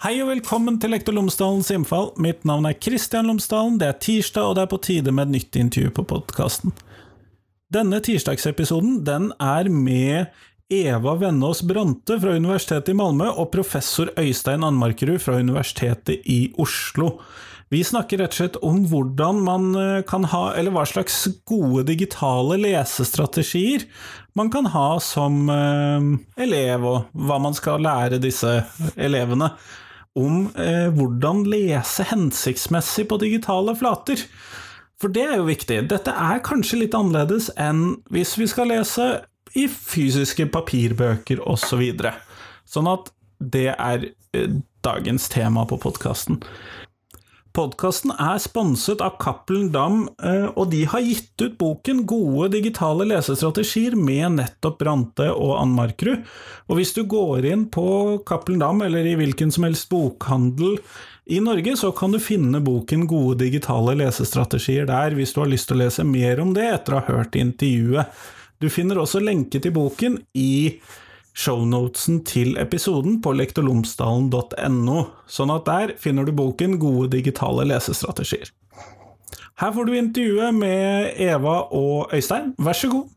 Hei og velkommen til Lektor Lomsdalens innfall. Mitt navn er Kristian Lomsdalen. Det er tirsdag, og det er på tide med et nytt intervju på podkasten. Denne tirsdagsepisoden den er med Eva Vennås Brante fra Universitetet i Malmö og professor Øystein Anmarkerud fra Universitetet i Oslo. Vi snakker rett og slett om hvordan man eh, kan ha, eller hva slags gode digitale lesestrategier man kan ha som eh, elev, og hva man skal lære disse elevene om eh, hvordan lese hensiktsmessig på digitale flater. For det er jo viktig. Dette er kanskje litt annerledes enn hvis vi skal lese i fysiske papirbøker osv. Så sånn at det er eh, dagens tema på podkasten. Podkasten er sponset av Cappelen Dam, eh, og de har gitt ut boken Gode digitale lesestrategier med nettopp Brante og Ann Markrud. Og hvis du går inn på Cappelen Dam, eller i hvilken som helst bokhandel i Norge, så kan du finne boken Gode digitale lesestrategier der, hvis du har lyst til å lese mer om det etter å ha hørt intervjuet. Du finner også lenke til boken i shownotesen til episoden på lektorlomsdalen.no, sånn at der finner du boken Gode digitale lesestrategier. Her får du intervjuet med Eva og Øystein, vær så god.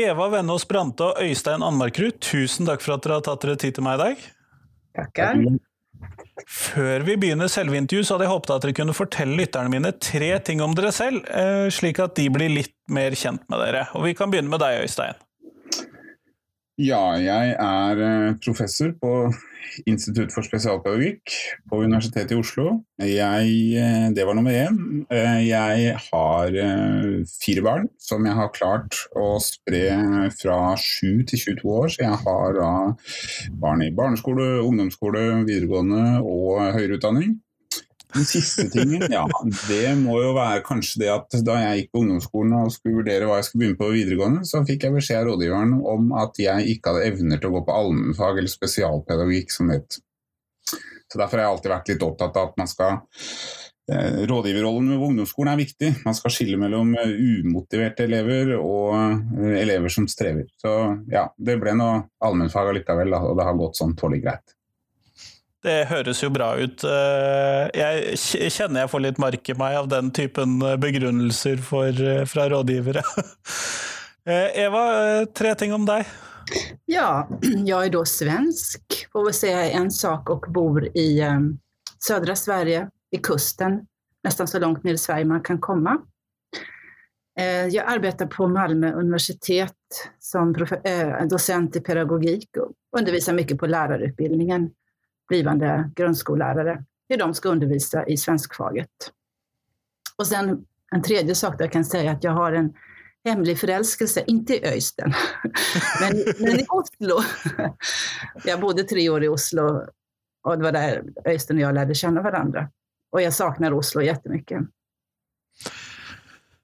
Eva Vennås Brante og Øystein Anmarkrud, tusen takk for at dere har tatt dere tid til meg i dag. Takker. Før vi begynner selve intervjuet, så hadde jeg håpet at dere kunne fortelle lytterne mine tre ting om dere selv, eh, slik at de blir litt mer kjent med dere. Og vi kan begynne med deg, Øystein. Ja, jeg er eh, professor på Institutt for spesialpedagogikk på Universitetet i Oslo. Jeg, eh, det var nummer én. Eh, jeg har fire barn som jeg har klart å spre fra 7 til 22 år. Så jeg har barn i barneskole, ungdomsskole, videregående og høyere utdanning. Den siste tingen, ja, det må jo være kanskje det at da jeg gikk på ungdomsskolen og skulle vurdere hva jeg skulle begynne på videregående, så fikk jeg beskjed av rådgiveren om at jeg ikke hadde evner til å gå på allmennfag eller spesialpedagogikk, som det het. Så derfor har jeg alltid vært litt opptatt av at man skal eh, Rådgiverrollen ved ungdomsskolen er viktig. Man skal skille mellom eh, umotiverte elever og eh, elever som strever. Så ja, det ble noe allmennfag allikevel, og det har gått sånn tålelig greit. Det høres jo bra ut. Eh, jeg kjenner jeg får litt mark i meg av den typen eh, begrunnelser for, eh, fra rådgivere. Eva, tre ting om deg. Ja, jeg er da svensk, får si en sak, og bor i um, Sverige, i kusten, nesten så langt ned i Sverige man kan komme. Jeg arbeider på Malmö universitet som docent i pedagogikk og underviser mye på lærerutdanningen blivande grundskollärare, hur de ska undervisa i svenskfaget. Och sen en tredje sak där jag kan säga att jag har en hemlig förälskelse, inte i Öysten, men, men i Oslo. Jag bodde tre år i Oslo och det var där Öysten och jag lärde känna varandra. Och jag saknar Oslo jättemycket.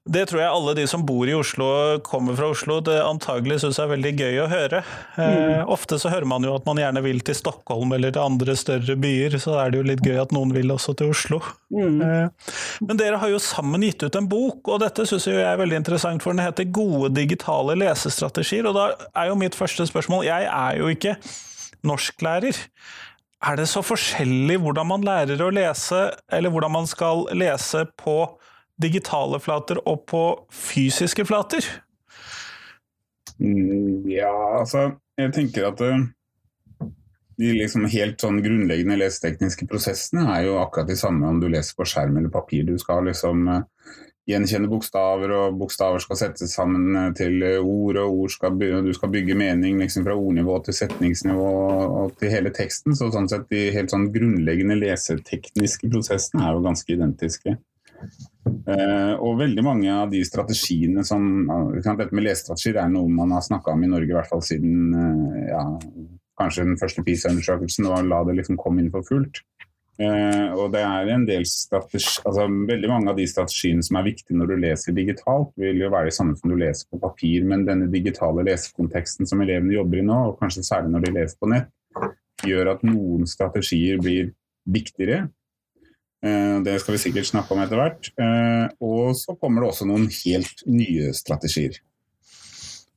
Det tror jeg alle de som bor i Oslo, kommer fra Oslo, det antagelig syns er veldig gøy å høre. Eh, mm. ofte så hører man jo at man gjerne vil til Stockholm eller til andre større byer, så er det jo litt gøy at noen vil også til Oslo. Mm. Eh, men dere har jo sammen gitt ut en bok, og dette syns jeg er veldig interessant, for den heter Gode digitale lesestrategier. Og da er jo mitt første spørsmål, jeg er jo ikke norsklærer. Er det så forskjellig hvordan man lærer å lese, eller hvordan man skal lese på digitale flater og på fysiske flater? Mm, ja, altså Jeg tenker at uh, de liksom helt sånn grunnleggende lesetekniske prosessene er jo akkurat de samme om du leser på skjerm eller papir. Du skal liksom uh, gjenkjenne bokstaver, og bokstaver skal settes sammen uh, til ord, og ord skal du skal bygge mening liksom fra ordnivå til setningsnivå og til hele teksten. Så sånn sett de helt sånn grunnleggende lesetekniske prosessene er jo ganske identiske. Uh, og veldig mange av de strategiene som Dette med lesestrategier er noe man har snakka om i Norge i hvert fall siden uh, ja, kanskje den første PISA-undersøkelsen og la det liksom komme inn for fullt. Uh, og det er en del altså Veldig mange av de strategiene som er viktige når du leser digitalt, vil jo være det samme som du leser på papir, men denne digitale lesekonteksten som elevene jobber i nå, og kanskje særlig når de leser på nett, gjør at noen strategier blir viktigere Eh, det skal vi sikkert snakke om etter hvert. Eh, og så kommer det også noen helt nye strategier.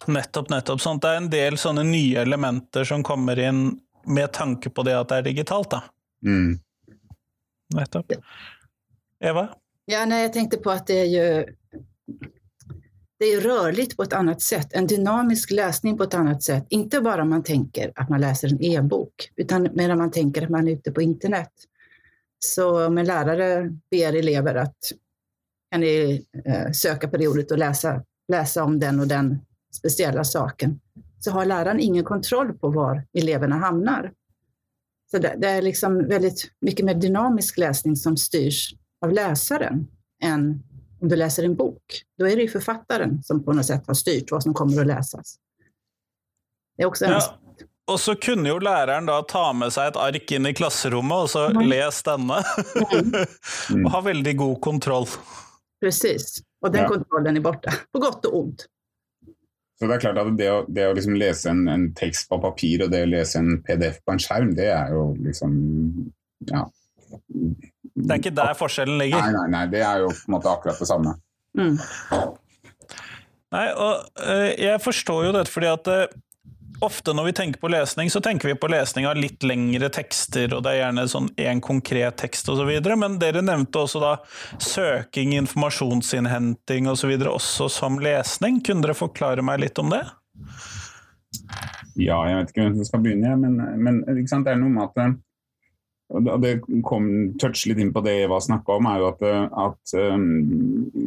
Nettopp, nettopp. Sånn, det er en del sånne nye elementer som kommer inn med tanke på det at det er digitalt, da. Mm. Nettopp. Eva? Ja, nei, jeg tenkte på at det er jo det är rörligt på ett annat sätt, en dynamisk läsning på ett annat sätt. Inte bara man tänker att man läser en e-bok, utan medan man tänker att man är ute på internet. Så om en lärare ber elever att kan ni eh, söka på det ordet och läsa, läsa om den och den speciella saken, så har läraren ingen kontroll på var eleverna hamnar. Så det, det är liksom väldigt mycket mer dynamisk läsning som styrs av läsaren än om du läser en bok. Då är det ju författaren som på något sätt har styrt vad som kommer att läsas. Det är också en Ja. Og så kunne jo læreren da ta med seg et ark inn i klasserommet og så mm. les denne. Mm. og ha veldig god kontroll. Precis. Og den Ja. kontrollen er borte. på godt og ondt. Så det er klart at det å, det å liksom lese en, en tekst på papir og det å lese en PDF på en skjerm, det er jo liksom Ja. Det er ikke der forskjellen ligger. nei, nei, nei. det er jo på en måte akkurat det samme. Mm. Nei, og eh, jeg forstår jo dette fordi at eh, ofte når vi tenker på lesning, så tenker vi på lesning av litt lengre tekster, og det er gjerne sånn én konkret tekst osv. Men dere nevnte også da søking, informasjonsinnhenting osv. også som lesning. Kunne dere forklare meg litt om det? Ja, jeg vet ikke hvem som skal begynne, men, men det er noe med at Det kom touch litt inn på det Eva snakka om, er jo at, eh, at um,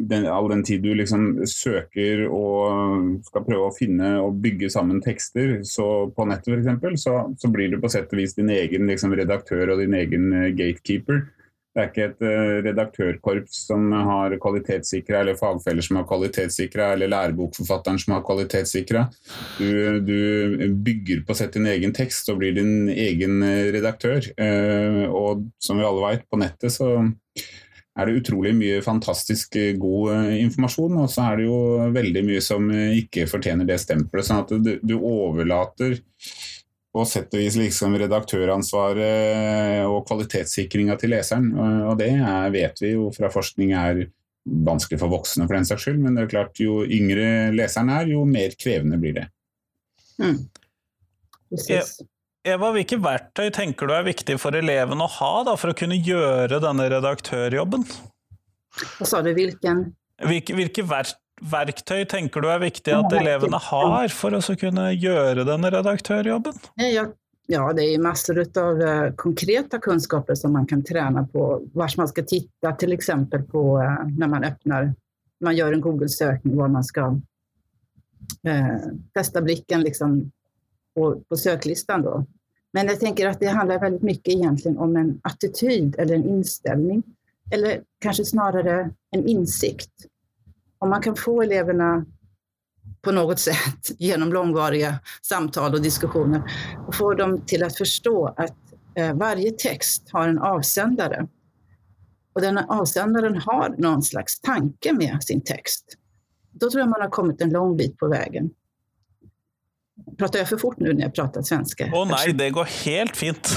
den, all den tid du liksom søker og skal prøve å finne og bygge sammen tekster så på nettet f.eks., så, så blir du på sett og vis din egen liksom, redaktør og din egen eh, gatekeeper. Det er ikke et uh, redaktørkorps som har kvalitetssikra, eller fagfeller som har kvalitetssikra, eller lærebokforfatteren som har kvalitetssikra. Du, du bygger på sett din egen tekst og blir din egen eh, redaktør. Eh, og som vi alle vet, på nettet så er det utrolig mye fantastisk eh, god eh, informasjon, og så er det jo veldig mye som eh, ikke fortjener det stempelet. Sånn at du, du overlater på sett og vis liksom redaktøransvaret og kvalitetssikringa til leseren. Og det er, vet vi jo fra forskning er vanskelig for voksne for den saks skyld, men det er klart jo yngre leseren er, jo mer krevende blir det. Mm. Eva, hvilke verktøy tenker du er viktig for eleven å ha da, for å kunne gjøre denne redaktørjobben? Hva sa du, hvilken? Hvilke, hvilke ver verktøy tenker du er viktig at elevene har for å kunne gjøre denne redaktørjobben? Ja, ja, det er masser av konkrete konkreta kunskaper som man kan trene på. Hvor man skal titte, f.eks. på når man åpner man gjør en Google-søkning hvor man skal eh, blikken blicken liksom på, på söklistan. Men jeg tenker at det handler veldig mye egentlig om en attityd eller en innstilling. Eller kanskje snarere en insikt. Om man kan få eleverna på något sätt genom långvariga samtal och diskussioner och få dem till att förstå att eh, varje text har en avsändare. Och den avsändaren har någon slags tanke med sin text. Då tror jag man har kommit en lång bit på vägen. Pratar jag för fort nu när jag pratar svenska? Å nei, det går helt fint.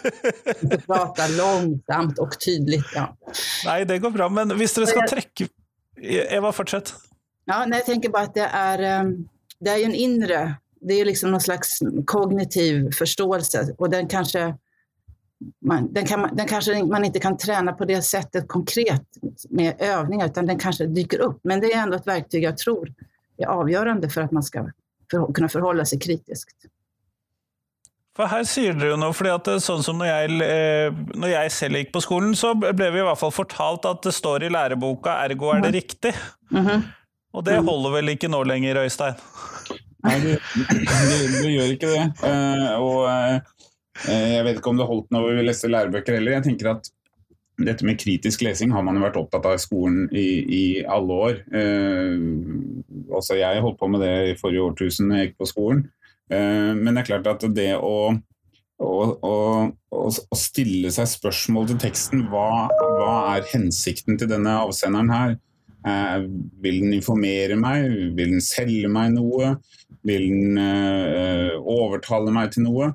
du pratar långsamt och tydligt. Ja. nei, det går bra, men hvis dere skal trekke Eva, fortsett. Ja, nei, jeg tenker bare at det är, eh, det er jo en indre det er liksom noen slags kognitiv forståelse, og den kanskje man, den, kan, den kanskje man ikke kan trene på det settet konkret med øvninger, utan den kanskje dyker opp. Men det er ändå et verktyg jeg tror er avgjørende for at man skal kunne forholde seg kritisk. For her sier dere jo noe, fordi at sånn som når jeg, eh, når jeg selv gikk på skolen, så ble vi i hvert fall fortalt at det står i læreboka 'ergo er det riktig'. Mhm. Og det holder vel ikke nå lenger, Øystein? Nei, det, det, det gjør ikke det. Uh, og uh, jeg vet ikke om det holdt når vi leste lærebøker heller. Jeg tenker at dette med kritisk lesing har man jo vært opptatt av i skolen i, i alle år. Uh, også jeg holdt på med det i forrige årtusen da jeg gikk på skolen. Eh, men det er klart at det å, å, å, å, stille seg spørsmål til teksten, hva, hva er hensikten til denne avsenderen her? Eh, vil den informere meg? Vil den selge meg noe? Vil den eh, overtale meg til noe?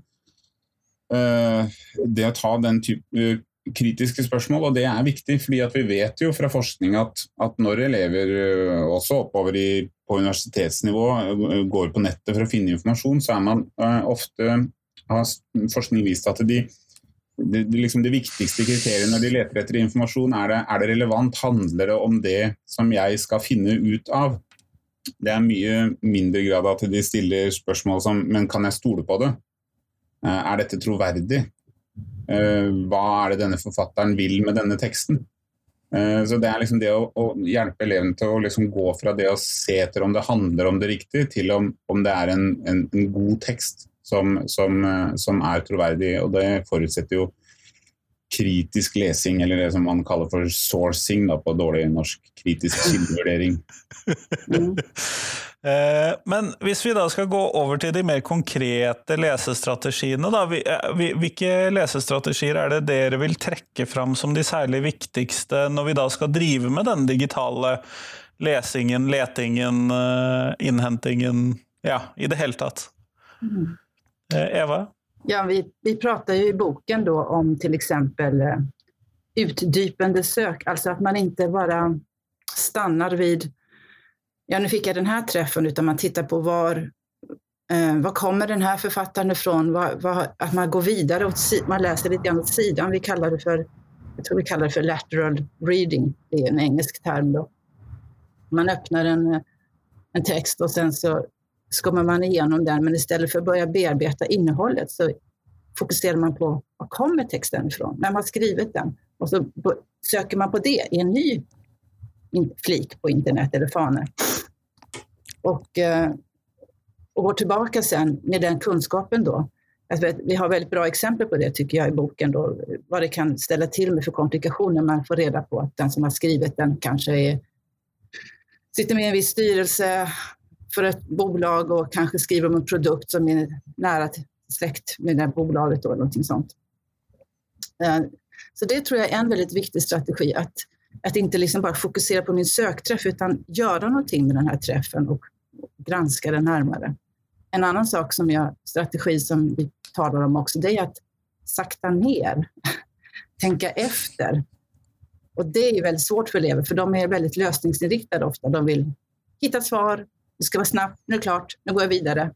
Det å ta den type kritiske spørsmål, og det er viktig. fordi vi vet jo fra forskning at, at når elever også oppover i, på universitetsnivå eh, går på nettet for å finne informasjon, så er man uh, ofte har forskning vist at de, det, liksom det, viktigste kriteriet når de leter etter informasjon, er det, er det relevant? Handler det om det som jeg skal finne ut av? Det er mye mindre grad at de stiller spørsmål som men kan jeg stole på det? Er dette troverdig? Eh, hva er det denne forfatteren vil med denne teksten? Eh, så Det er liksom det å, å hjelpe elevene til å liksom gå fra det å se etter om det handler om det riktige, til om, om det er en, en, en god tekst som, som, eh, som, er troverdig. og Det forutsetter jo kritisk lesing, eller det som man kaller for sourcing da, på dårlig norsk. Kritisk kildevurdering. Mm. Eh, men hvis vi da skal gå over til de mer konkrete lesestrategiene, da, eh, hvilke lesestrategier er det dere vil trekke fram som de særlig viktigste når vi da skal drive med den digitale lesingen, letingen, eh, innhentingen, ja, i det hele tatt? Mm. Eva? Ja, vi, vi prater jo i boken da om f.eks. exempel utdypende søk, altså at man ikke bare stannar vid ja, nu fick jag den här träffen, utan man tittar på var, eh, var kommer den här författaren ifrån? Var, var, att man går vidare, åt, man läser lite grann åt sidan. Vi kallar det för, jag tror vi kallar det för lateral reading, det är en engelsk term då. Man öppnar en, en text och sen så skummar man igenom den, men istället för att börja bearbeta innehållet så fokuserar man på var kommer texten ifrån? Vem har skrivit den? Och så söker man på det i en ny flik på internet eller fanor. Och, eh, och går tillbaka sen med den kunskapen då. Vi har väldigt bra exempel på det tycker jag i boken, då, vad det kan ställa till med för komplikationer. Man får reda på att den som har skrivit den kanske är, sitter med i en viss styrelse för ett bolag och kanske skriver om en produkt som är nära släkt med det bolaget eller någonting sånt. Eh, så det tror jag är en väldigt viktig strategi, att, att inte liksom bara fokusera på min sökträff utan göra någonting med den här träffen och granska det närmare. En annan sak som jag, strategi som vi talar om också, det är att sakta ner, tänka efter. Och det är väldigt svårt för elever, för de är väldigt lösningsinriktade ofta. De vill hitta svar, det ska vara snabbt, nu är det klart, nu går jag vidare.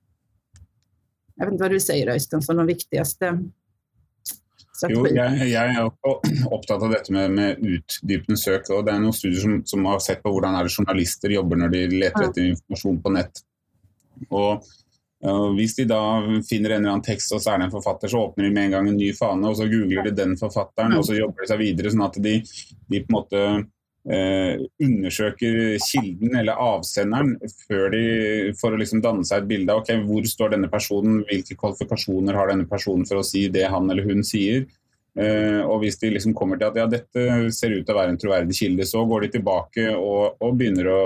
Jag vet inte vad du säger Øystein, som de viktigaste jo, jeg, jeg, er opptatt av dette med, med, utdypende søk. og Det er noen studier som, som, har sett på hvordan er journalister jobber når de leter etter informasjon på nett. Og uh, Hvis de da finner en eller annen tekst og så er det en forfatter, så åpner de med en gang en ny fane, og så googler de den forfatteren, og så jobber de seg videre. sånn at de, de på en måte undersøker kilden eller avsenderen de, for å liksom danne seg et bilde av okay, hvor står denne personen, hvilke kvalifikasjoner har denne personen for å si det han eller hun sier. Uh, og Hvis de liksom kommer til at ja, dette ser ut til å være en troverdig kilde, så går de tilbake og, og begynner å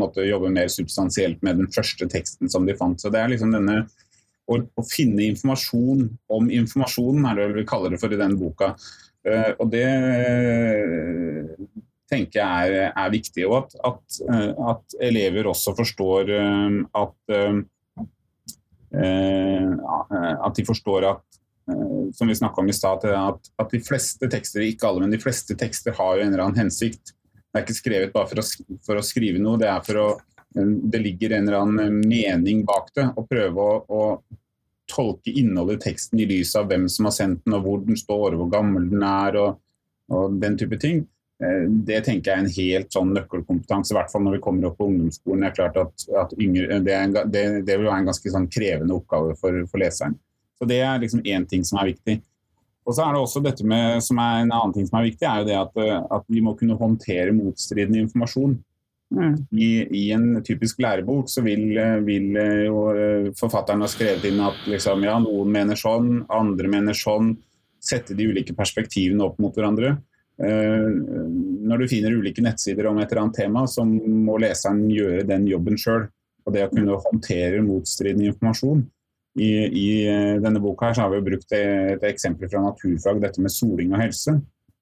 måte, jobbe mer substansielt med den første teksten som de fant. Så det er liksom denne å, å finne informasjon om informasjonen, er det vi kaller det for i denne boka. Uh, og det tenker jeg er, er viktig. Og at, at, eh, at, elever også forstår eh, at eh, at de forstår at som vi om i sted, at, at, de fleste tekster, ikke alle, men de fleste tekster har jo en eller annen hensikt. Det er ikke skrevet bare for å, for å skrive noe, det er for å det ligger en eller annen mening bak det. Å prøve å, å, tolke innholdet i teksten i lys av hvem som har sendt den, og hvor den står, og hvor gammel den er, og, og den type ting. Eh, det tenker jeg er en helt sånn nøkkelkompetanse, i hvert fall når vi kommer opp på ungdomsskolen. Det er klart at, at yngre, det, en, det, det, vil være en ganske sånn krevende oppgave for, for, leseren. Så Det er liksom én ting som er viktig. Og så er det også dette med, som er En annen ting som er viktig, er jo det at, at vi må kunne håndtere motstridende informasjon. Mm. I, I, en typisk lærebok så vil, vil, jo forfatteren ha skrevet inn at liksom, ja, noen mener sånn, andre mener sånn. Sette de ulike perspektivene opp mot hverandre. Eh, når du finner ulike nettsider om et eller annet tema, så må leseren gjøre den jobben sjøl. Og det å kunne håndtere motstridende informasjon. I, I, eh, denne boka her så har vi brukt et, eksempel fra naturfag, dette med soling og helse.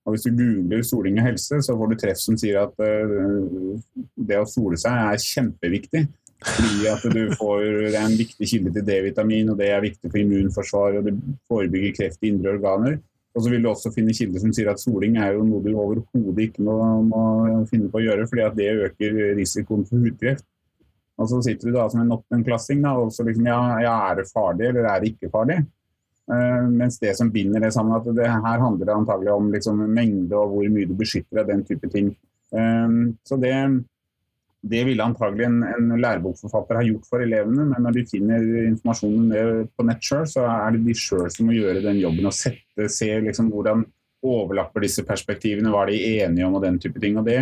Og Hvis du googler soling og helse, så får du treff som sier at uh, det å sole seg er kjempeviktig. Fordi at du får, Det er en viktig kilde til D-vitamin, og det er viktig for immunforsvar, og det forebygger kreft i indre organer. Og så vil du også finne kilder som sier at soling er jo noe du overhodet ikke må, må, finne på å gjøre, fordi at det øker risikoen for hudkreft. Og så sitter du da som en åttendeklassing og så liksom ja, ja, er det farlig eller er det ikke farlig? Uh, mens det som binder det sammen, at det her handler antagelig om liksom, mengde og hvor mye du beskytter deg, den type ting. Uh, så det, det ville antagelig en, en lærebokforfatter ha gjort for elevene, men når de finner informasjonen på nett sjøl, så er det de sjøl som må gjøre den jobben og sette, se liksom hvordan overlapper disse perspektivene, hva er de enige om og den type ting. og det,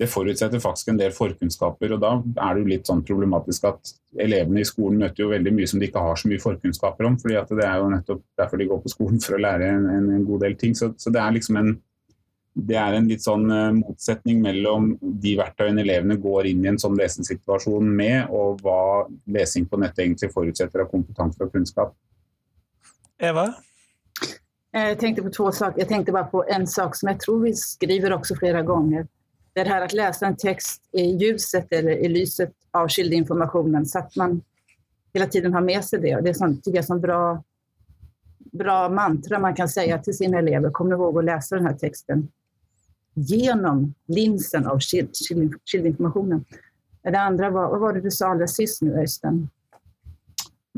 det forutsetter faktisk en del forkunnskaper, og da er det jo litt sånn problematisk at elevene i skolen møter jo veldig mye som de ikke har så mye forkunnskaper om. fordi det er jo nettopp derfor de går på skolen, for å lære en, en god del ting. Så, så det er liksom en det er en litt sånn uh, motsetning mellom de verktøyene elevene går inn i en sånn lesingssituasjon med, og hva lesing på nettet egentlig forutsetter av kompetanse og kunnskap. Eva? Jeg tenkte på to saker. Jeg tenkte bare på en sak som jeg tror vi skriver også flere ganger. Det er her å lese en tekst i ljuset eller i lyset av kildeinformasjonen, så at man hele tiden har med seg det. Og det er sånn, jeg, sånn bra, bra mantra man kan si til sine elever. Kom ihåg å lese denne teksten genom linsen av kildinformasjonen. Det andre var, Hva var det du sa aller sist nå, Øystein?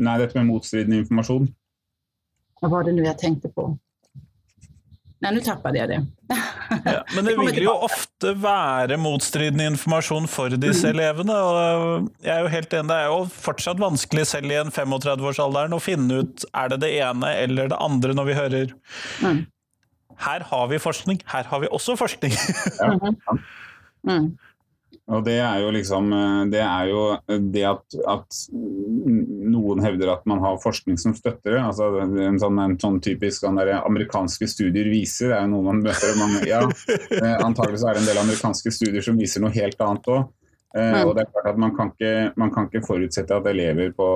Nei, dette med motstridende informasjon. Hva var det nå jeg tenkte på? Nei, nå tappet jeg det. ja, men det vil jo ofte være motstridende informasjon for disse mm. elevene. og jeg er jo helt enig, Det er jo fortsatt vanskelig selv i en 35-årsalderen å finne ut er det det ene eller det andre når vi hører mm her har vi forskning, her har vi også forskning. ja. mm. Og det er jo liksom Det er jo det at, at, noen hevder at man har forskning som støtter det. altså En sånn, en sånn typisk sånn der, amerikanske studier viser, det er jo noe man møter mange, ja, eh, Antagelig så er det en del amerikanske studier som viser noe helt annet òg. Eh, og det er klart at Man kan ikke, man kan ikke forutsette at elever på,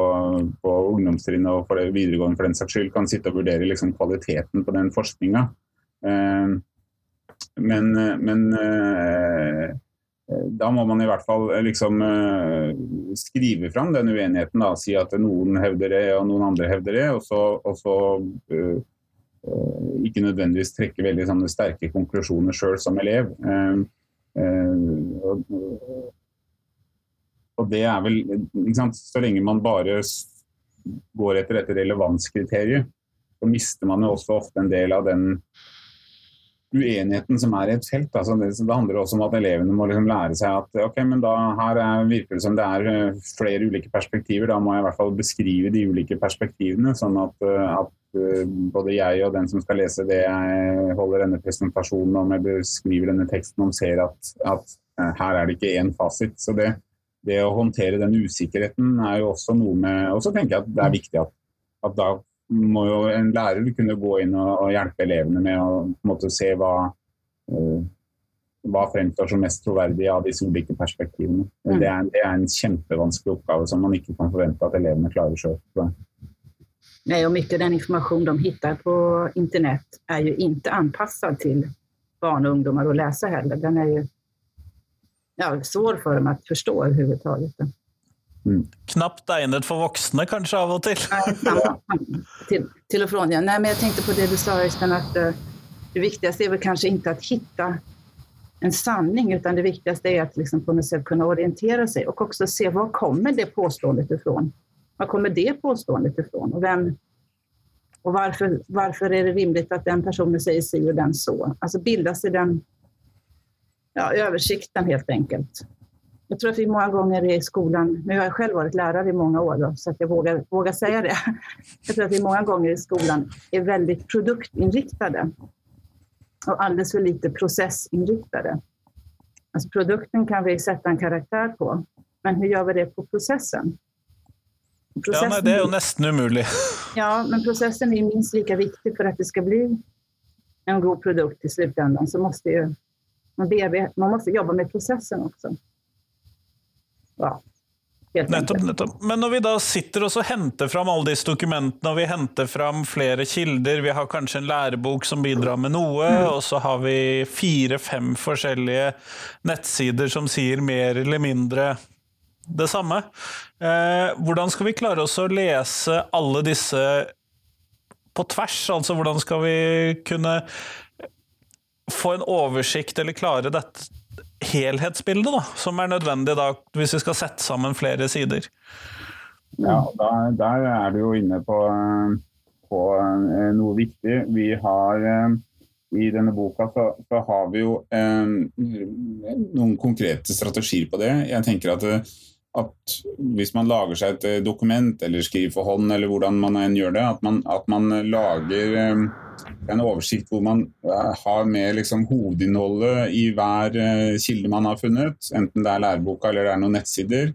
på ungdomstrinnet og for det videregående for den saks skyld kan sitte og vurdere liksom, kvaliteten på den forskninga. Eh, men, men eh, da må man i hvert fall liksom skrive fram den uenigheten. Da. Si at noen hevder det og noen andre hevder det. Og så, og så ikke nødvendigvis trekke veldig sterke konklusjoner sjøl som elev. Og, og, det er vel Så lenge man bare går etter dette relevanskriteriet, så mister man jo også ofte en del av den uenigheten som er i et felt. Altså det, det, handler også om at elevene må liksom lære seg at ok, men da her er, virker det som det er eh, flere ulike perspektiver. Da må jeg i hvert fall beskrive de ulike perspektivene, sånn at, eh, at eh, både jeg og den som skal lese det jeg holder denne presentasjonen om, eller skriver denne teksten om, ser at, at her er det ikke én fasit. Så det, det, å håndtere den usikkerheten er jo også noe med Og så tenker jeg at det er viktig at, at da må jo en lærer kunne gå inn og, og hjelpe elevene med å måte, se hva, uh, hva fremstår som mest troverdig av disse ulike perspektivene. Mm. Det, er, det, er, en kjempevanskelig oppgave som man ikke kan forvente at elevene klarer sjøl. Nej, och mycket av den information de hittar på internett er jo ikke anpassad til barn og ungdomar å läsa heller. Den er ju ja, svår för dem att förstå överhuvudtaget. Mm. Knapt egnet for voksne, kanskje, av og til? til, til og fra, ja. Nei, men jeg tenkte på det du sa, Øystein, at uh, det viktigste er vel kanskje ikke å finne en sanning, utan det viktigste er å liksom på något sätt kunna orientera sig och också se hvor kommer det påståendet ifrån? Hvor kommer det påståendet ifrån? Og, hvem, og varför, varför är det rimelig at den personen sier si og den så? Altså bilda seg den ja, oversikten, helt enkelt. Jag tror att vi många gånger i skolan, nu har jag själv varit lärare i många år då, så att jag vågar, vågar säga det. Jag tror att vi många gånger i skolan är väldigt produktinriktade och alldeles för lite processinriktade. Alltså produkten kan vi sätta en karaktär på, men hur gör vi det på processen? processen ja, nej, det är ju nästan omöjligt. Ja, men processen är minst lika viktig för att det ska bli en god produkt i slutändan. Så måste ju, man, man måste jobba med processen också ja, Nettopp, nettopp. Men når vi da sitter og så henter fram alle disse dokumentene, og vi henter fram flere kilder, vi har kanskje en lærebok som bidrar med noe, og så har vi fire-fem forskjellige nettsider som sier mer eller mindre det samme. Eh, hvordan skal vi klare oss å lese alle disse på tvers? Altså hvordan skal vi kunne få en oversikt eller klare dette helhetsbildet da, som er nødvendig da, hvis vi skal sette sammen flere sider? Ja, der, der er du jo inne på, på eh, noe viktig. Vi har eh, i denne boka så, så har vi jo eh, noen konkrete strategier på det. Jeg tenker at, at, hvis man lager seg et dokument eller skriver for hånd, eller hvordan man enn gjør det, at man, at man lager eh, en oversikt hvor man eh, har med liksom hovedinnholdet i hver eh, kilde man har funnet, enten det er læreboka eller det er noen nettsider.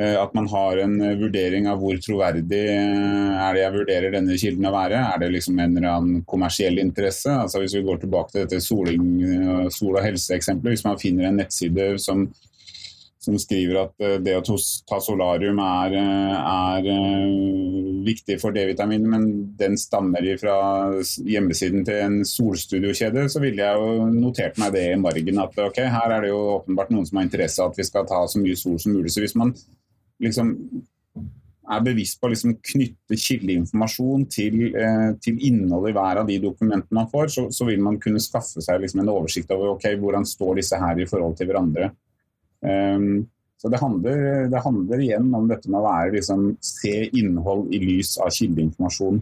Eh, at man har en vurdering av hvor troverdig er det jeg vurderer denne kilden å være. Er det liksom en eller annen kommersiell interesse? Altså Hvis vi går tilbake til dette soling, sol- og helse-eksempelet. Hvis man finner en nettside som som skriver at eh, det å ta solarium er, eh, er eh, viktig for D-vitamin, men den stammer fra hjemmesiden til en solstudiokjede, så ville jeg jo notert meg det i margen. At ok, her er det jo åpenbart noen som har interesse av at vi skal ta så mye sol som mulig. Så hvis man liksom er bevisst på å liksom knytte kildeinformasjon til, eh, til innholdet i hver av de dokumentene man får, så, så vil man kunne skaffe seg liksom en oversikt over ok, hvordan står disse her i forhold til hverandre. Um, så det handler, det handler, igjen om dette med å være, liksom, se innhold i lys av kildeinformasjon.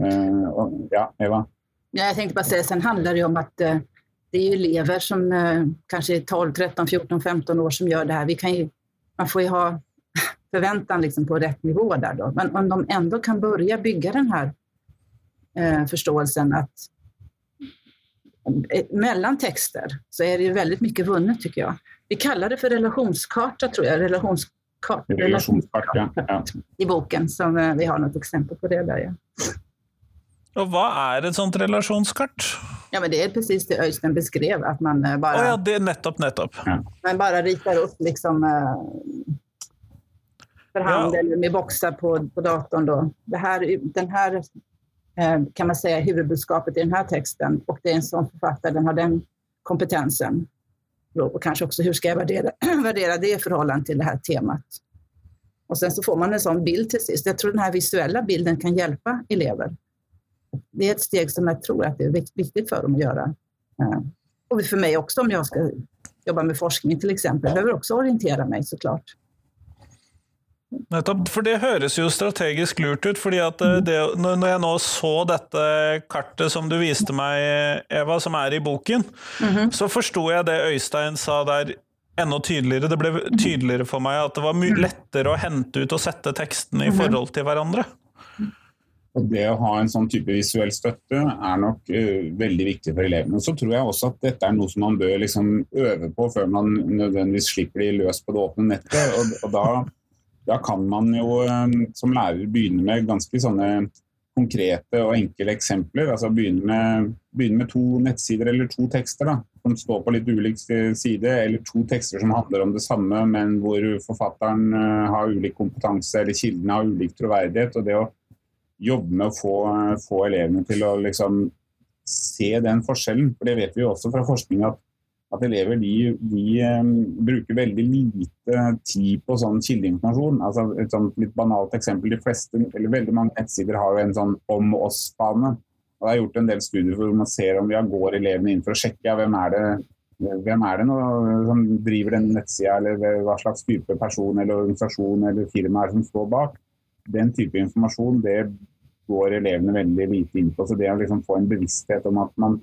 Uh, og, ja, Eva? Ja, jeg tenkte bare si, Sen handler det om at uh, det er elever som uh, kanskje er 12, 13, 14, 15 år som gjør det her. Vi kan jo, man får jo ha forventning liksom, på rett nivå der. Da. Men om de enda kan begynne bygge den her eh, forståelsen at mellom tekster så er det veldig mye vunnet, tycker jeg. Vi kaller det for relasjonskarta, tror jeg. Relationskart, Relationskart, ja. I boken, som eh, vi har noe eksempel på det der. Ja. Og hva er et sånt relasjonskart? Ja, men Det er precis det Øystein beskrev. at Man eh, bare, oh, ja, det er nettopp, nettopp. Ja. Man bare ritar opp liksom uh, for hand ja. med bokser på, på datoren. Da. Det her, den her kan man si hovedbudskapet i denne teksten, og det er en sånn forfatter, den har den kompetensen och kanske också hur ska jag värdera, värdera det i förhållande till det här temat. Och sen så får man en sån bild till sist. Jag tror den här visuella bilden kan hjälpa elever. Det är ett steg som jag tror att det är viktigt för dem att göra. Och för mig också om jag ska jobba med forskning till exempel. Jag behöver också orientera mig såklart. Nettopp, for det høres jo strategisk lurt ut. fordi at eh, det, Når jeg nå så dette kartet som du viste meg, Eva, som er i boken, mm -hmm. så forsto jeg det Øystein sa der enda tydeligere. Det ble tydeligere for meg at det var lettere å hente ut og sette tekstene i mhm. forhold til hverandre. Og Det å ha en sånn type visuell støtte er nok uh, veldig viktig for elevene. Så tror jeg også at dette er noe som man bør liksom øve på før man nødvendigvis slipper de løs på det åpne nettet. Og, og da da kan man jo eh, som lærer begynne med ganske sånne konkrete og enkle eksempler. altså Begynne med, begynne med to nettsider eller to tekster da, som står på litt ulik side, eller to tekster som handler om det samme, men hvor forfatteren eh, har ulik kompetanse eller kildene har ulik troverdighet. og det å jobbe med å få, få elevene til å liksom se den forskjellen. For det vet vi jo også fra forskning at at elever de, de bruker veldig lite tid på sånn kildeinformasjon. Altså et sånt litt banalt eksempel. De fleste, eller Veldig mange nettsider har jo en sånn om oss-bane. Og Det er gjort en del studier hvor man ser om vi går elevene inn for å sjekke ja, hvem er det hvem er det nå som driver den nettsida, eller hva slags type person eller organisasjon eller firma er som står bak. Den type informasjon det går elevene veldig lite inn på. Så det å liksom få en bevissthet om at man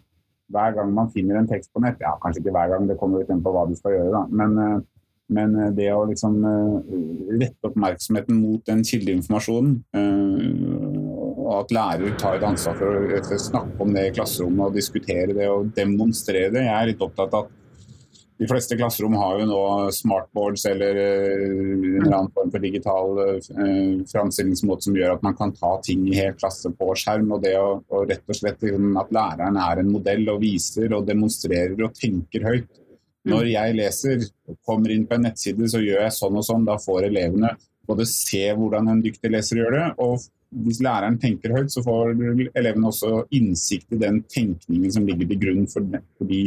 hver gang man finner en tekst på nett, ja kanskje ikke hver gang, det kommer litt inn på hva du skal gjøre, da. Men, eh, men eh, det å liksom eh, rette oppmerksomheten mot den kildeinformasjonen, og at lærer tar et ansvar for å snakke om det i klasserommet og diskutere det og demonstrere det. Jeg er litt opptatt av at de fleste klasserom har jo nå smartboards eller eh, en eller annen form for digital eh, framstillingsmåte som gjør at man kan ta ting i hel klasse på skjerm. og det å, og rett og slett liksom, At læreren er en modell og viser og demonstrerer og tenker høyt. Når mm. jeg leser, kommer inn på en nettside, så gjør jeg sånn og sånn. Da får elevene både se hvordan en dyktig leser gjør det, og hvis læreren tenker høyt, så får elevene også innsikt i den tenkningen som ligger til grunn for, for de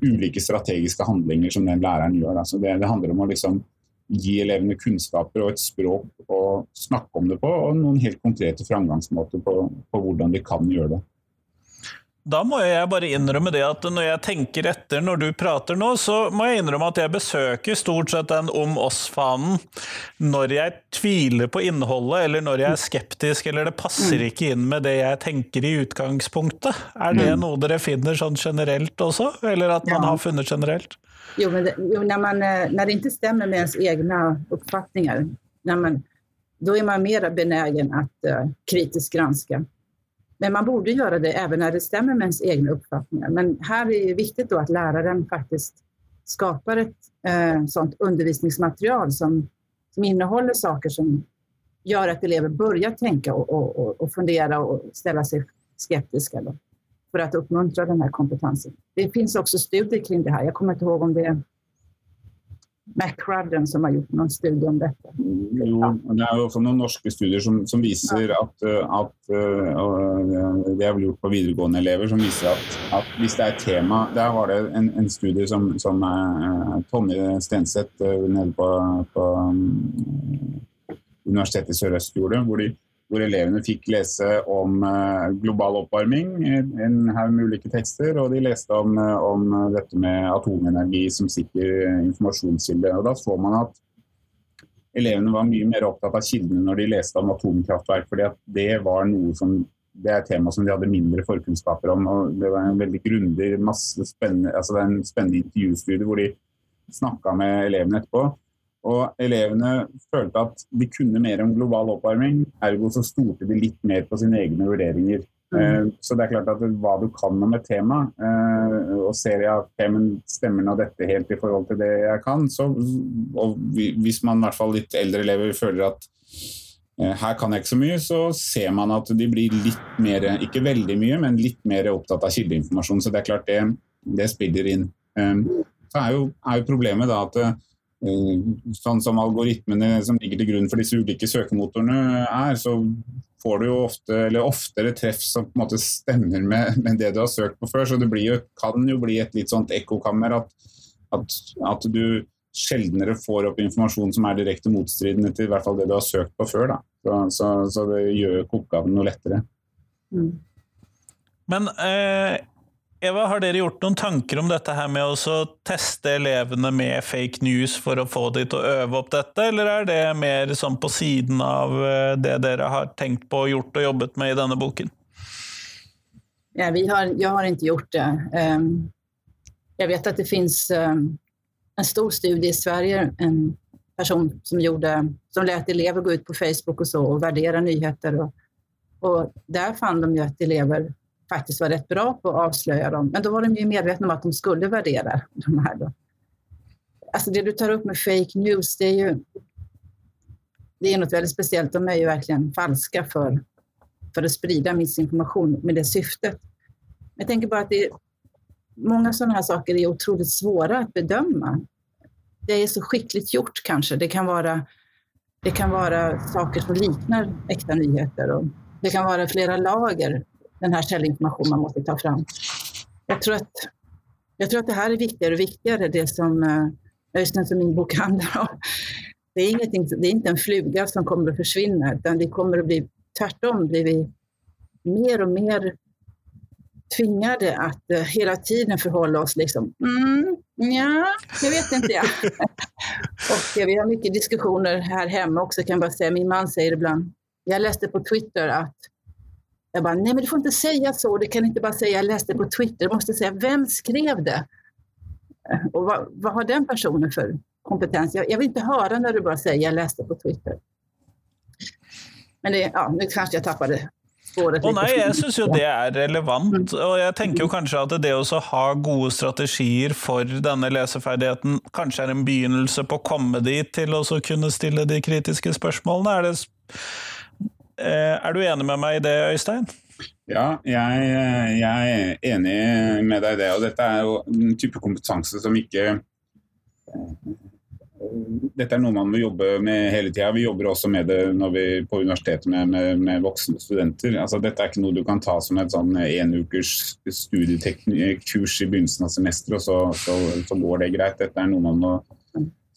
ulike strategiske handlinger som den læreren gjør. Altså det, det handler om å liksom gi elevene kunnskaper og et språk å snakke om det på, og noen helt konkrete framgangsmåter på, på hvordan de kan gjøre det. Da må jeg bare innrømme det at når jeg tenker etter når du prater nå, så må jeg innrømme at jeg besøker stort sett den Om oss-fanen når jeg tviler på innholdet, eller når jeg er skeptisk, eller det passer ikke inn med det jeg tenker i utgangspunktet. Er det noe dere finner sånn generelt også, eller at man har funnet generelt? Jo, men det, jo, når, man, når, det ikke stemmer med ens egne oppfatninger, da er man mer benägen att uh, kritisk granska. Men man borde göra det även när det stämmer med ens egna uppfattningar. Men här är det viktigt då att läraren faktiskt skapar ett eh, sånt undervisningsmaterial som, som innehåller saker som gör att elever börjar tänka och, och, och fundera och ställa sig skeptiska då, för att uppmuntra den här kompetensen. Det finns också studier kring det här. Jag kommer inte ihåg om det är som har gjort noen studier om dette. Jo, det er jo også noen norske studier som, som viser at, at uh, Det er vel gjort på videregående elever, som viser at, at hvis det er et tema Der var det en, en studie som, som Tonje Stenseth nede på, på um, Universitetet i Sørøst gjorde, hvor de hvor elevene fikk lese om eh, global oppvarming, en haug med ulike tekster, og de leste om, eh, om, dette med atomenergi som sikker informasjonskilde. Og da så man at elevene var mye mer opptatt av kildene når de leste om atomkraftverk, fordi det var noe som det er et tema som de hadde mindre forkunnskaper om. og Det var en veldig grundig, masse spennende, altså det er en spennende intervjustudie hvor de snakka med elevene etterpå. Og elevene følte at de kunne mer om global oppvarming, ergo så stolte de litt mer på sine egne vurderinger. Mm. Så det er klart at hva du kan om et tema, eh, og ser jeg at okay, stemmer nå dette helt i forhold til det jeg kan, så og hvis man i hvert fall litt eldre elever føler at eh, her kan jeg ikke så mye, så ser man at de blir litt mer, ikke veldig mye, men litt mer opptatt av kildeinformasjon. Så det er klart det, det spiller inn. Så er jo, er jo problemet da at sånn som algoritmene som ligger til grunn for disse ulike søkemotorene er, så får du jo ofte, eller oftere treff som på en måte stemmer med, med det du har søkt på før. Så det jo, kan jo bli et litt sånt ekkokammer at, at, at, du sjeldnere får opp informasjon som er direkte motstridende til i hvert fall det du har søkt på før. Da. Så, så, så det gjør oppgaven noe lettere. Mm. Men eh, Eva, har dere gjort noen tanker om dette her med å teste elevene med fake news for å få de til å øve opp dette, eller er det mer sånn på siden av eh, det dere har tenkt på, gjort og jobbet med i denne boken? Ja, har, jeg har ikke gjort det. Ehm, jeg vet at det finnes ehm, en stor studie i Sverige, en person som, gjorde, som lät elever gå ut på Facebook og så og vurdere nyheter. Og, og der fann de jo at elever faktiskt var rätt bra på att avslöja dem. Men då var de ju medvetna om att de skulle värdera de här. Då. Alltså det du tar upp med fake news, det är ju det är något väldigt speciellt. De är ju verkligen falska för, för att sprida missinformation med det syftet. Jag tänker bara att det är, många sådana här saker är otroligt svåra att bedöma. Det är så skickligt gjort kanske. Det kan vara, det kan vara saker som liknar äkta nyheter och det kan vara flera lager den här källinformation man måste ta fram. Jag tror att, jag tror att det här är viktigare och viktigare, det som, eh, just som min bok handlar om. Det är, ingenting, det är inte en fluga som kommer att försvinna, utan det kommer att bli, tvärtom blir vi mer och mer tvingade att uh, hela tiden förhålla oss liksom, mm, ja, det vet inte jag. och uh, vi har mycket diskussioner här hemma också kan jag bara säga. Min man säger ibland, jag läste på Twitter att jag bara, nej men du får inte säga så, du kan inte bara säga jag läste på Twitter, du måste säga vem skrev det? Och vad, vad har den personen för kompetens? Jag, jag, vill inte höra när du bara säger jag läste på Twitter. Men det, ja, nu kanske jag tappade spåret. Oh, nei, jeg syns jo det er relevant, og jeg tenker jo kanskje at det å ha gode strategier for denne leseferdigheten kanskje er en begynnelse på å komme dit til å kunne stille de kritiske spørsmålene. Er det er du enig med meg i det, Øystein? Ja, jeg, jeg, er enig med deg i det. Og dette er jo en type kompetanse som ikke eh, Dette er noe man må jobbe med hele tida. Vi jobber også med det når vi på universitetet med, med, med voksne studenter. Altså, dette er ikke noe du kan ta som et sånn enukers studieteknikkurs i begynnelsen av semesteret, og så, så, så, går det greit. Dette er noe man må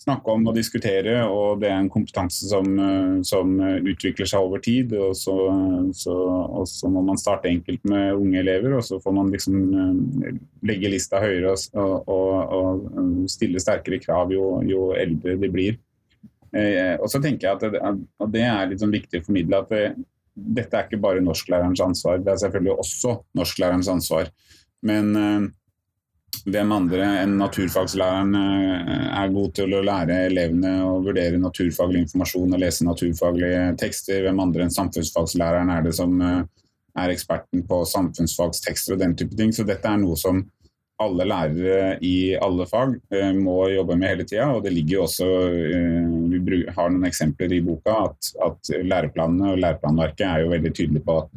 snakke om og diskutere, og det er en kompetanse som, eh, som utvikler seg over tid. Og så, så, og så, må man starte enkelt med unge elever, og så får man liksom eh, legge lista høyere og, og, og stille sterkere krav jo, jo eldre de blir. Eh, og så tenker jeg at det, det er litt sånn viktig å formidle at det, dette er ikke bare norsklærerens ansvar, det er selvfølgelig også norsklærerens ansvar. Men eh, hvem andre enn naturfagslæreren eh, er god til å lære elevene å vurdere naturfaglig informasjon og lese naturfaglige tekster? Hvem andre enn samfunnsfagslæreren er det som eh, er eksperten på samfunnsfagstekster og den type ting? Så dette er noe som alle lærere i alle fag eh, må jobbe med hele tida. Og det ligger jo også, vi har noen eksempler i boka, at, at læreplanene og læreplanverket er jo veldig tydelige på at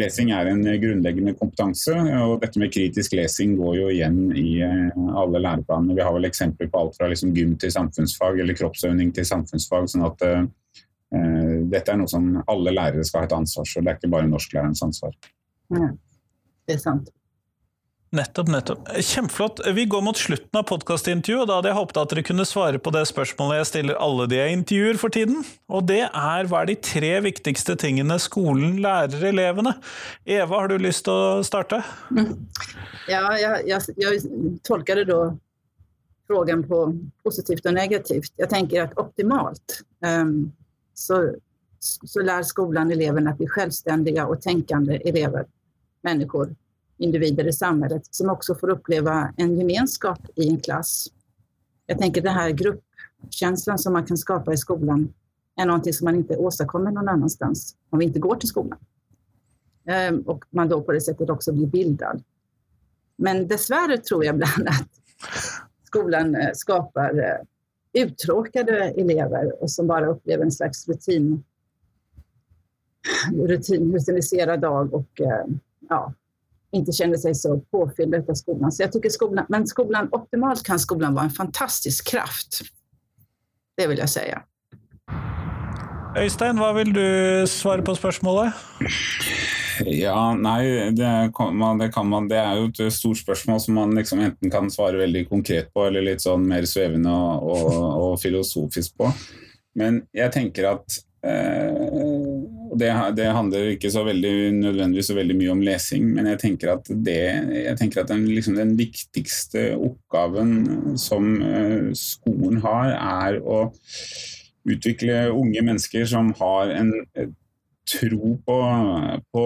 lesing er en grunnleggende kompetanse, og dette med kritisk lesing går jo igjen i eh, alle læreplanene. Vi har vel eksempler på alt fra liksom gym til samfunnsfag eller kroppsøvning til samfunnsfag. sånn at uh, dette er noe som alle lærere skal ha et ansvar for, det er ikke bare norsklærerens ansvar. Ja, det er sant. Nettopp, nettopp. Kjempeflott. Vi går mot slutten av podkastintervjuet, og da hadde jeg håpet at dere kunne svare på det spørsmålet jeg stiller alle de jeg intervjuer for tiden. Og det er hva er de tre viktigste tingene skolen lærer elevene? Eva, har du lyst til å starte? Ja, jeg, jeg, jeg tolker det da spørsmålet på positivt og negativt. Jeg tenker at optimalt um, så, så lærer skolen elevene å bli selvstendige og tenkende elever, mennesker individer i samhället som också får uppleva en gemenskap i en klass. Jag tänker den här gruppkänslan som man kan skapa i skolan är någonting som man inte åstadkommer någon annanstans om vi inte går till skolan. Og och man då på det sättet också blir bildad. Men dessvärre tror jag ibland att skolan eh, skapar eh, uttråkade elever och som bara upplever en slags rutin, rutin rutiniserad dag och eh, ja, inte kände sig så påfyllda av skolan. Så jag tycker skolan, men skolan, optimalt kan skolan vara en fantastisk kraft. Det vil jeg si. Øystein, hva vil du svare på spørsmålet? Ja, nei, det kan, man, det kan man, det er jo et stort spørsmål som man liksom enten kan svare veldig konkret på, eller litt sånn mer svevende og, og, og filosofisk på. Men jeg tenker at eh, det, det, handler ikke så veldig nødvendigvis så veldig mye om lesing, men jeg tenker at, det, jeg tenker at den, liksom den, viktigste oppgaven som uh, skolen har, er å utvikle unge mennesker som har en tro på, på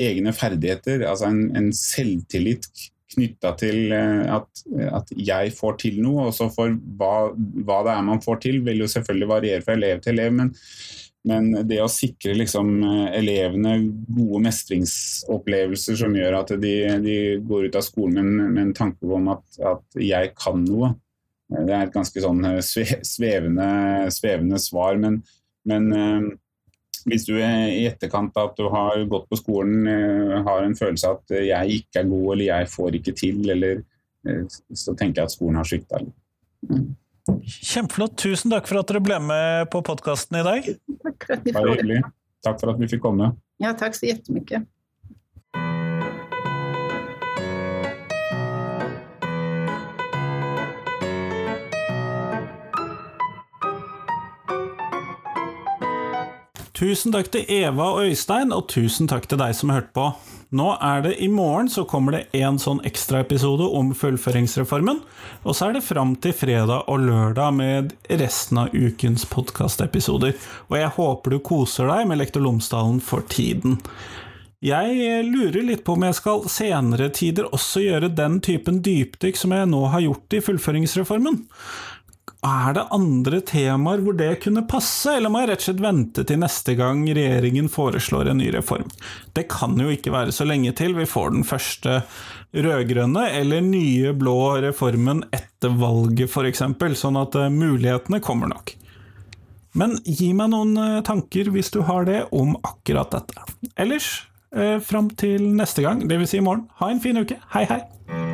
egne ferdigheter, altså en, en selvtillit knytta til eh, at, at, jeg får til noe. og så for hva, hva, det er man får til, vil jo selvfølgelig variere fra elev til elev. men men det å sikre liksom, eh, elevene gode mestringsopplevelser som gjør at de, de går ut av skolen med, med en tanke om at, at, jeg kan noe, eh, det er et ganske sånn eh, svevende, svevende svar. Men, men hvis du i etterkant av at du har gått på skolen har en følelse av at jeg ikke er god eller jeg får ikke til, eller, så tenker jeg at skolen har svikta. Mm. Kjempeflott. Tusen takk for at dere ble med på podkasten i dag. Takk for at vi hyggelig. Takk for at vi fikk komme. Ja, takk så jettemye. Tusen takk til Eva og Øystein, og tusen takk til deg som hørte på. Nå er det i morgen så kommer det en sånn ekstraepisode om fullføringsreformen. Og så er det fram til fredag og lørdag med resten av ukens podkastepisoder. Og jeg håper du koser deg med Lektor Lomsdalen for tiden. Jeg lurer litt på om jeg skal senere tider også gjøre den typen dypdykk som jeg nå har gjort i fullføringsreformen. Er det andre temaer hvor det kunne passe, eller må jeg rett og slett vente til neste gang regjeringen foreslår en ny reform? Det kan jo ikke være så lenge til vi får den første rød-grønne eller nye blå reformen etter valget, f.eks., sånn at eh, mulighetene kommer nok. Men gi meg noen eh, tanker, hvis du har det, om akkurat dette. Ellers, eh, fram til neste gang, dvs. Si i morgen, ha en fin uke. Hei, hei!